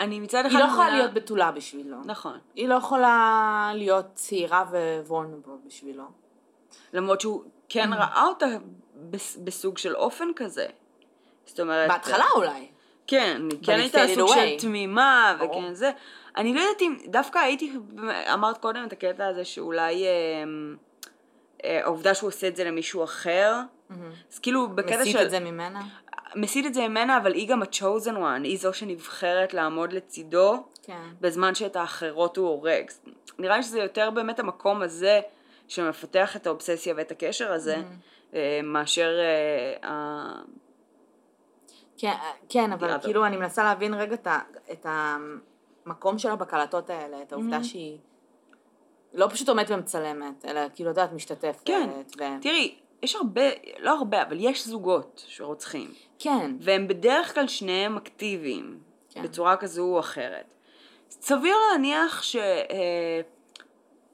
אני מצד אחד היא לא יכולה מבינה- להיות בתולה בשבילו. נכון היא לא יכולה להיות צעירה ווולנבו בשבילו. למרות שהוא כן Mm. ראה אותה בס- בסוג של אופן כזה זאת אומרת בהתחלה אולי. כן כן הייתה סוג של. תמימה. וכן זה אני לא יודעת אם דווקא הייתי אמרת קודם את הקטע הזה שאולי אה, אה, העובדה שהוא עושה את זה למישהו אחר אז כאילו בקטע מסית של את זה ממנה? מסית את זה ממנה אבל היא גם ה-chosen one היא זו שנבחרת לעמוד לצידו כן. בזמן שאת האחרות הוא הורג. נראה לי שזה יותר באמת המקום הזה שמפתח את האובססיה ואת הקשר הזה, מאשר אה, ה... כן, כן, אבל. כאילו אני מנסה להבין רגע את המקום שלה בקלטות האלה, את העובדה שהיא לא פשוט עומדת ומצלמת, אלא כאילו, את יודעת, משתתפת. כן. תראי, יש הרבה, לא הרבה, אבל יש זוגות שרוצחים, כן, והם בדרך כלל שניהם אקטיביים, כן. בצורה כזו או אחרת. סביר להניח ש... אה,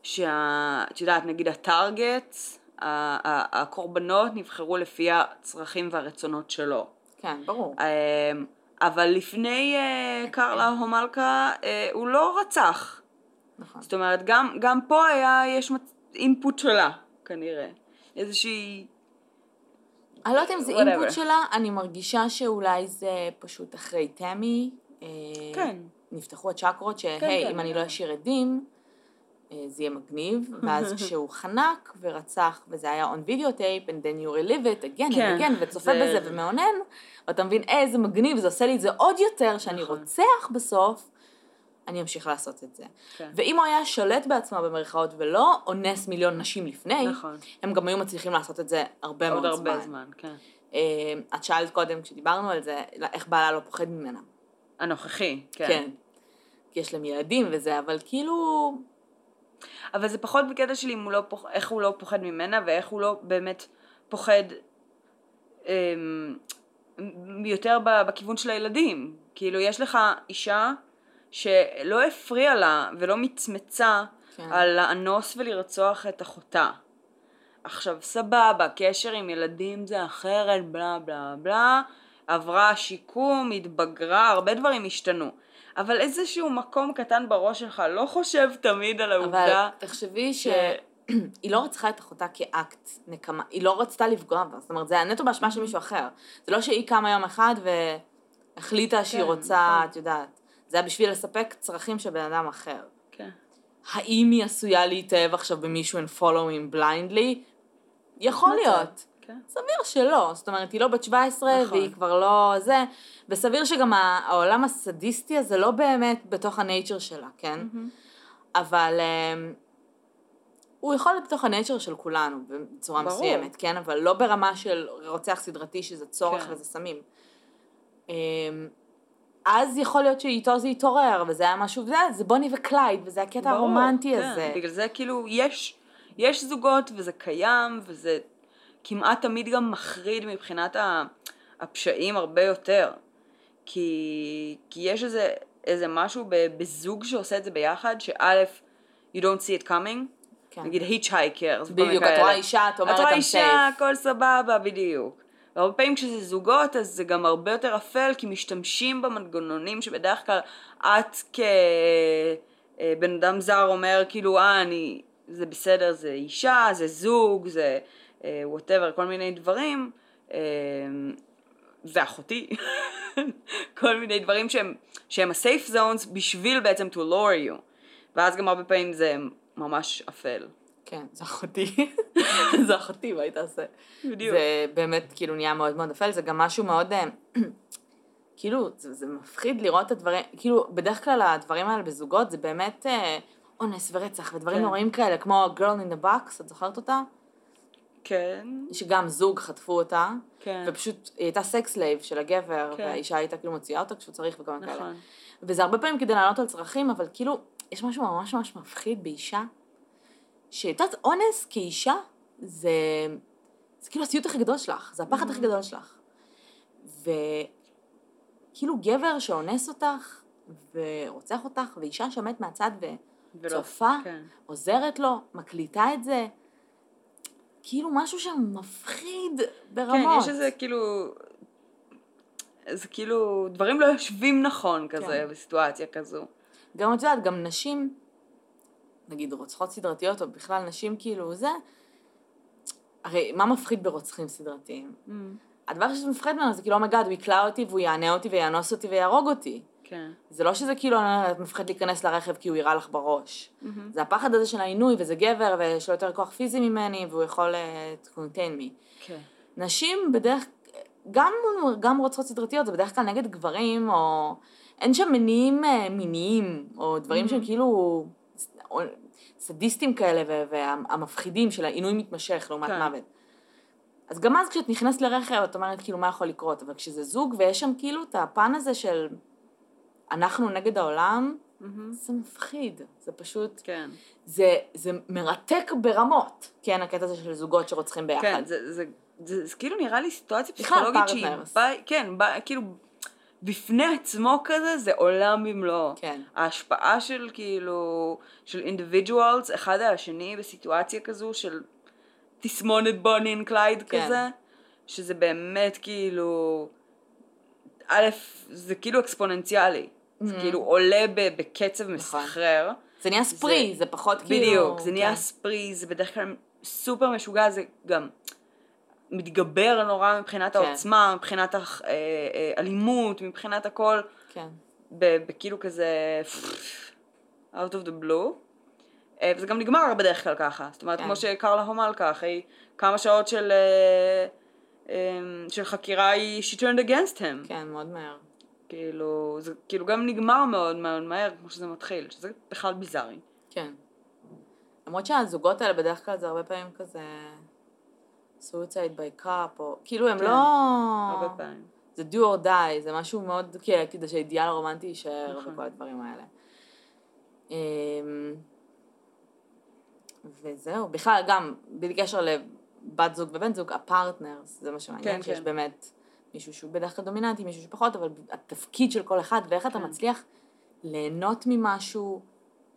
שה... את יודעת, נגיד הטארגט, הקורבנות נבחרו לפי הצרכים והרצונות שלו. כן, ברור. אמ, אבל לפני אה, קרלה הומלכה אה, הוא לא רצח. נכון. זאת אומרת, גם, גם פה היה, יש מצ- אינפוט שלה, כנראה. איזושהי... אני לא יודעת אם זה. אינפוט שלה, אני מרגישה שאולי זה פשוט אחרי תמי. אה, כן. נפתחו הצ'קרות שהי, כן, אם אני לא כן. אשאיר עדים, זה יהיה מגניב, ואז כשהוא חנק ורצח, וזה היה on videotape, and then you relive it again כן, and again, וצופה זה- בזה ומאונן, ואתה מבין, איזה מגניב, זה עושה לי את זה עוד יותר, שאני נכון. רוצח בסוף, אני אמשיך לעשות את זה. כן. ואם הוא היה שולט בעצמו במרכאות ולא אונס מיליון נשים לפני, נכון. הם גם היו מצליחים לעשות את זה הרבה עוד מאוד הרבה זמן. זמן, כן. אה, את שאלת קודם, כשדיברנו על זה, איך בעלה לא פוחד ממנה. הנוכחי, כן. כן. כי יש להם ילדים וזה, אבל כאילו... אבל זה פחות בקטע שלי הוא לא פוח... איך הוא לא פוחד ממנה ואיך הוא לא באמת פוחד אמ, יותר ב- בכיוון של הילדים. כאילו יש לך אישה שלא הפריע לה ולא מצמצה כן. על לאנוס ולרצוח את אחותה. עכשיו סבבה, קשר עם ילדים זה אחרת, בלה בלה בלה, עברה שיקום, התבגרה, הרבה דברים השתנו. אבל איזשהו מקום קטן בראש שלך לא חושב תמיד על אבל העובדה תחשבי ש- שהיא לא רצחה את אחותה כאקט נקמה, היא לא רצתה לפגוע בה, זאת אומרת זה היה נטו באשמה של מישהו אחר. זה לא שהיא קמה יום אחד והחליטה שהיא כן, רוצה, נכון. את יודעת. זה היה בשביל לספק צרכים של בן אדם אחר. כן. האם היא עשויה להתאהב עכשיו במישהו and follow him blindly? יכול מצב, להיות. כן. סביר שלא, זאת אומרת, היא לא בת 17 נכון. והיא כבר לא זה, וסביר שגם העולם הסדיסטי הזה לא באמת בתוך הנייצ'ר שלה, כן? אבל um, הוא יכול להיות בתוך הנייצ'ר של כולנו בצורה ברור. מסוימת, כן? אבל לא ברמה של רוצח סדרתי שזה צורך כן. וזה סמים. Um, אז יכול להיות שאיתו זה יתעורר, וזה היה משהו, זה, זה בוני וקלייד, וזה הקטע ברור, הרומנטי כן. הזה. בגלל זה כאילו יש, יש זוגות וזה קיים וזה כמעט תמיד גם מחריד מבחינת הפשעים הרבה יותר. כי, כי יש איזה, איזה משהו בזוג שעושה את זה ביחד, שא', you don't see it coming, כן. נגיד hitchhikers. בדיוק, את רואה אישה, את אומרת, את רואה אישה. הכל סבבה, בדיוק. והרבה פעמים כשזה זוגות, אז זה גם הרבה יותר אפל, כי משתמשים במנגנונים שבדרך כלל את כבן אדם זר אומר, כאילו, אה, אני, זה בסדר, זה אישה, זה זוג, זה whatever, כל מיני דברים. אה, ואחותי, כל מיני דברים שהם, שהם ה safe zones בשביל בעצם to lower you. ואז גם הרבה פעמים זה ממש אפל. כן, זה אחותי. זה אחותי, מה היא תעשה? בדיוק. זה באמת כאילו נהיה מאוד מאוד אפל, זה גם משהו מאוד, אה, כאילו, זה, זה מפחיד לראות את הדברים, כאילו, בדרך כלל הדברים האלה בזוגות זה באמת אה, אונס ורצח ודברים כן. נוראים כאלה, כמו Girl in the Box, את זוכרת אותה? כן, שגם זוג חטפו אותה, כן. ופשוט היא הייתה sex slave של הגבר, כן. והאישה הייתה כאילו מוציאה אותה כשהוא צריך וכל מיני כאלה. נכון. וזה הרבה פעמים כדי לענות על צרכים, אבל כאילו, יש משהו ממש ממש מפחיד באישה, שאת יודעת, אונס כאישה, זה, זה כאילו הסיוט הכי גדול שלך, זה הפחד הכי גדול שלך. וכאילו גבר שאונס אותך, ורוצח אותך, ואישה שעומדת מהצד וצופה, כן. עוזרת לו, מקליטה את זה, כאילו משהו שם מפחיד ברמות. כן, יש איזה כאילו... זה כאילו, דברים לא יושבים נכון כזה כן. בסיטואציה כזו. גם את יודעת, גם נשים, נגיד רוצחות סדרתיות, או בכלל נשים כאילו זה, הרי מה מפחיד ברוצחים סדרתיים? Mm, הדבר שזה מפחיד ממנו זה כאילו, oh my god, הוא יכלא אותי והוא יענה אותי ויאנוס אותי ויהרוג אותי. כן. זה לא שזה כאילו, את מפחד להיכנס לרכב כי הוא יירה לך בראש. מהמם. זה הפחד הזה של העינוי, וזה גבר, ויש לו יותר כוח פיזי ממני, והוא יכול אה, to contain me. כן. נשים בדרך, גם, גם רוצחות סדרתיות, זה בדרך כלל נגד גברים, או אין שם מניעים אה, מיניים, או דברים שהם כאילו או- סדיסטים כאלה, והמפחידים של העינוי מתמשך לעומת כן. מוות. אז גם אז כשאת נכנסת לרכב, את אומרת כאילו מה יכול לקרות, אבל כשזה זוג ויש שם כאילו את הפן הזה של אנחנו נגד העולם, מהמם. זה מפחיד, זה פשוט, כן. זה, זה מרתק ברמות, כן, הקטע הזה של זוגות שרוצחים ביחד. כן, זה, זה, זה, זה כאילו נראה לי סיטואציה פסיכולוגית שהיא. באה, כן, באה, כאילו, בפני עצמו כזה, זה עולם במלואו. כן. ההשפעה של כאילו, של individuals, אחד על השני בסיטואציה כזו של תסמונת Bonnie and Clyde כן. כזה, שזה באמת כאילו, א', זה כאילו אקספוננציאלי. זה Mhm. כאילו עולה בקצב נכון. מסחרר. זה נהיה ספרי, זה, פחות כאילו... בדיוק, זה נהיה כן. ספרי, זה בדרך כלל סופר משוגע, זה גם מתגבר נורא מבחינת כן. העוצמה, מבחינת האלימות, מבחינת הכל, כן. בכאילו כזה out of the blue. אה, וזה גם נגמר בדרך כלל ככה, זאת אומרת כן. כמו שקרלה הומלקה, אחרי כמה שעות של, אה, אה, של חקירה היא she turned against him. כן, מאוד מהר. כאילו, זה כאילו גם נגמר מאוד מאוד מהר כמו שזה מתחיל, שזה בכלל ביזארי. כן. למרות שהזוגות האלה בדרך כלל זה הרבה פעמים כזה suicide by cup, או כאילו הם כן, לא... הרבה פעמים. זה do or die, זה משהו מאוד כ- כדי שהאידיאל הרומנטי יישאר נכון. וכל הדברים האלה. אמ, וזהו, בכלל גם, בלי קשר לבת זוג ובן זוג, הפרטנרס, זה מה שמעניין, כן, שיש כן. באמת מישהו שהוא בדרך כלל דומיננטי, מישהו שפחות, אבל התפקיד של כל אחד, ואיך אתה כן. מצליח ליהנות ממשהו,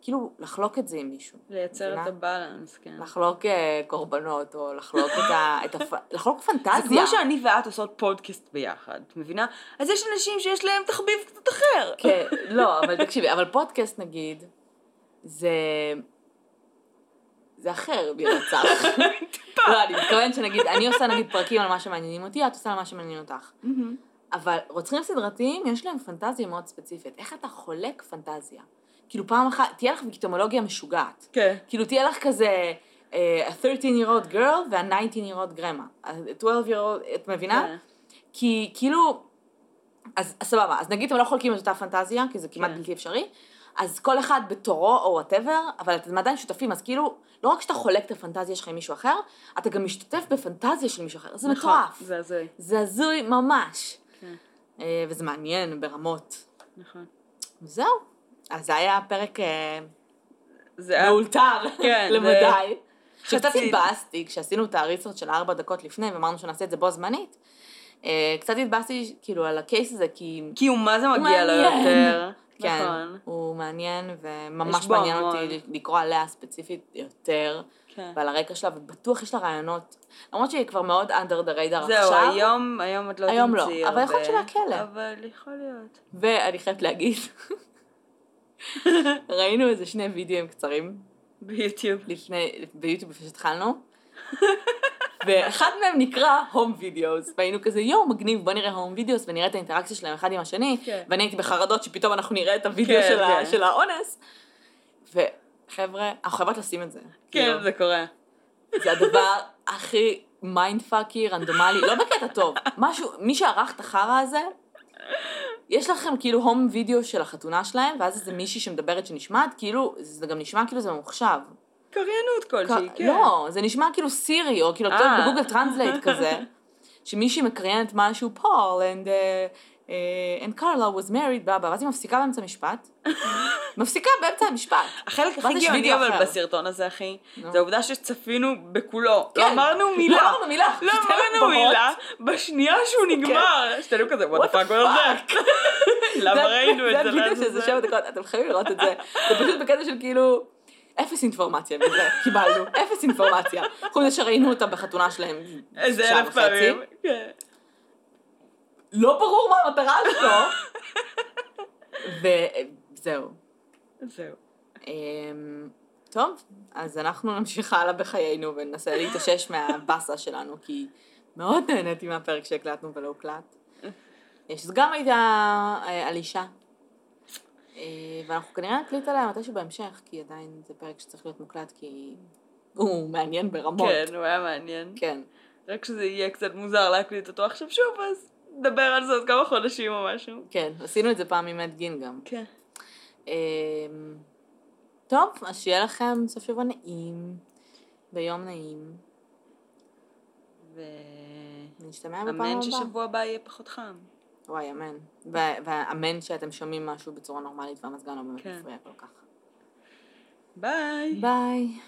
כאילו לחלוק את זה עם מישהו. לייצר מבינה? את הבלנס, כן. לחלוק אה, קורבנות, או לחלוק את ה... את הפ... לחלוק פנטזיה. זה כמו שאני ואת עושות פודקאסט ביחד, את מבינה? אז יש אנשים שיש להם תחביב קצת אחר. כן, לא, אבל תקשיבי, אבל פודקאסט נגיד, זה... זה אחר מרצח. לא, אני מתכוונת שנגיד, אני עושה נגיד פרקים על מה שמעניינים אותי, את עושה על מה שמעניין אותך. אבל רוצחים סדרתיים, יש להם פנטזיה מאוד ספציפית. איך אתה חולק פנטזיה? כאילו פעם אחת, תהיה לך ויקטומולוגיה משוגעת. כן. כאילו, תהיה לך כזה אה, a 13 year old girl וה 19 year old grandma. a 12 year old, את מבינה? כן. כי כאילו, אז, אז סבבה, אז נגיד אתם לא חולקים את אותה פנטזיה, כי זה כמעט כן. בלתי אפשרי, אז כל אחד בתורו או וואטאבר, אבל אתם עדיין שותפים, אז כאילו, לא רק שאתה חולק את הפנטזיה שלך עם מישהו אחר, אתה גם משתתף בפנטזיה של מישהו אחר, זה נכון, מטורף. זה הזוי. זה הזוי ממש. כן, אה, וזה מעניין ברמות. נכון. זהו. אז זה היה פרק אה. מאולתר כן, למדי. שקצת חצי- התבאסתי כשעשינו את הריסרצ' של ארבע דקות לפני ואמרנו שנעשה את זה בו זמנית. אה, קצת התבאסתי כאילו על הקייס הזה כי כי הוא מה זה מגיע לו. יותר. כן, נכון. הוא מעניין, וממש מעניין המון. אותי לקרוא עליה ספציפית יותר, כן. ועל הרקע שלה, ובטוח יש לה רעיונות, למרות שהיא כבר מאוד under the radar זהו, עכשיו. היום, היום את לא היום לא, תמצאי אבל יכול להיות הרבה, שבכלא. אבל יכול להיות. ואני חייבת להגיד, ראינו איזה שני וידאוים קצרים ביוטיוב. לפני, ביוטיוב לפני שהתחלנו, ואחד מהם נקרא home videos, והיינו כזה יואו מגניב בוא נראה home videos ונראה את האינטראקציה שלהם אחד עם השני, כן. ואני הייתי בחרדות שפתאום אנחנו נראה את הוידאו כן, של, ה, כן. של האונס, וחבר'ה, אנחנו חייבות לשים את זה. כן, כאילו, זה קורה. זה הדבר הכי mind fucky, רנדומלי, לא בקטע טוב, משהו, מי שערך את החרא הזה, יש לכם כאילו home video של החתונה שלהם, ואז איזה מישהי שמדברת שנשמעת, כאילו, זה גם נשמע כאילו זה ממוחשב. קריינות כלשהי, כן. לא, זה נשמע כאילו Siri, או כאילו, יודעת, אה. ב Google Translate כזה, שמישהי מקריינת משהו, פול, and, uh, and Carla was married, בלה, ואז היא מפסיקה באמצע המשפט, מפסיקה באמצע המשפט. החלק הכי גאוני אבל. בסרטון הזה, אחי. זה העובדה שצפינו בכולו. כן. לא אמרנו מילה. לא אמרנו מילה, לא אמרנו. מילה, בשנייה שהוא נגמר. שתינו כזה, the fuck was that? למה ראינו את זה? זה לעזאזל? שזה שבע דקות, אתם חייבים לראות את זה. זה פשוט בקטע של כאילו, אפס אינפורמציה מזה, קיבלנו, אפס אינפורמציה. חוץ מזה שראינו אותה בחתונה שלהם איזה שעה אלף וחצי. פעמים. כן. לא ברור מה המטרה שלו. וזהו. זהו. אמ, טוב, אז אנחנו נמשיך הלאה בחיינו וננסה להתאושש מהבאסה שלנו, כי מאוד נהניתי מהפרק שהקלטנו ולא הוקלט. אה, שזה גם הייתה אה, על אישה. אה, ואנחנו כנראה נקליט עליה מתישהו בהמשך, כי עדיין זה פרק שצריך להיות מוקלט, כי הוא מעניין ברמות. כן, הוא היה מעניין. כן. רק שזה יהיה קצת מוזר להקליט אותו עכשיו שוב, אז נדבר על זה עוד כמה חודשים או משהו. כן, עשינו את זה פעם עם מת גין גם. כן. אמ, טוב, אז שיהיה לכם סוף שבוע נעים, ויום נעים, ונשתמע בפעם הבאה. ואמן ששבוע הבא יהיה פחות חם. וואי, אמן. ואמן שאתם שומעים משהו בצורה נורמלית והמזגן לא באמת כן. מפריע כל כך. ביי. ביי.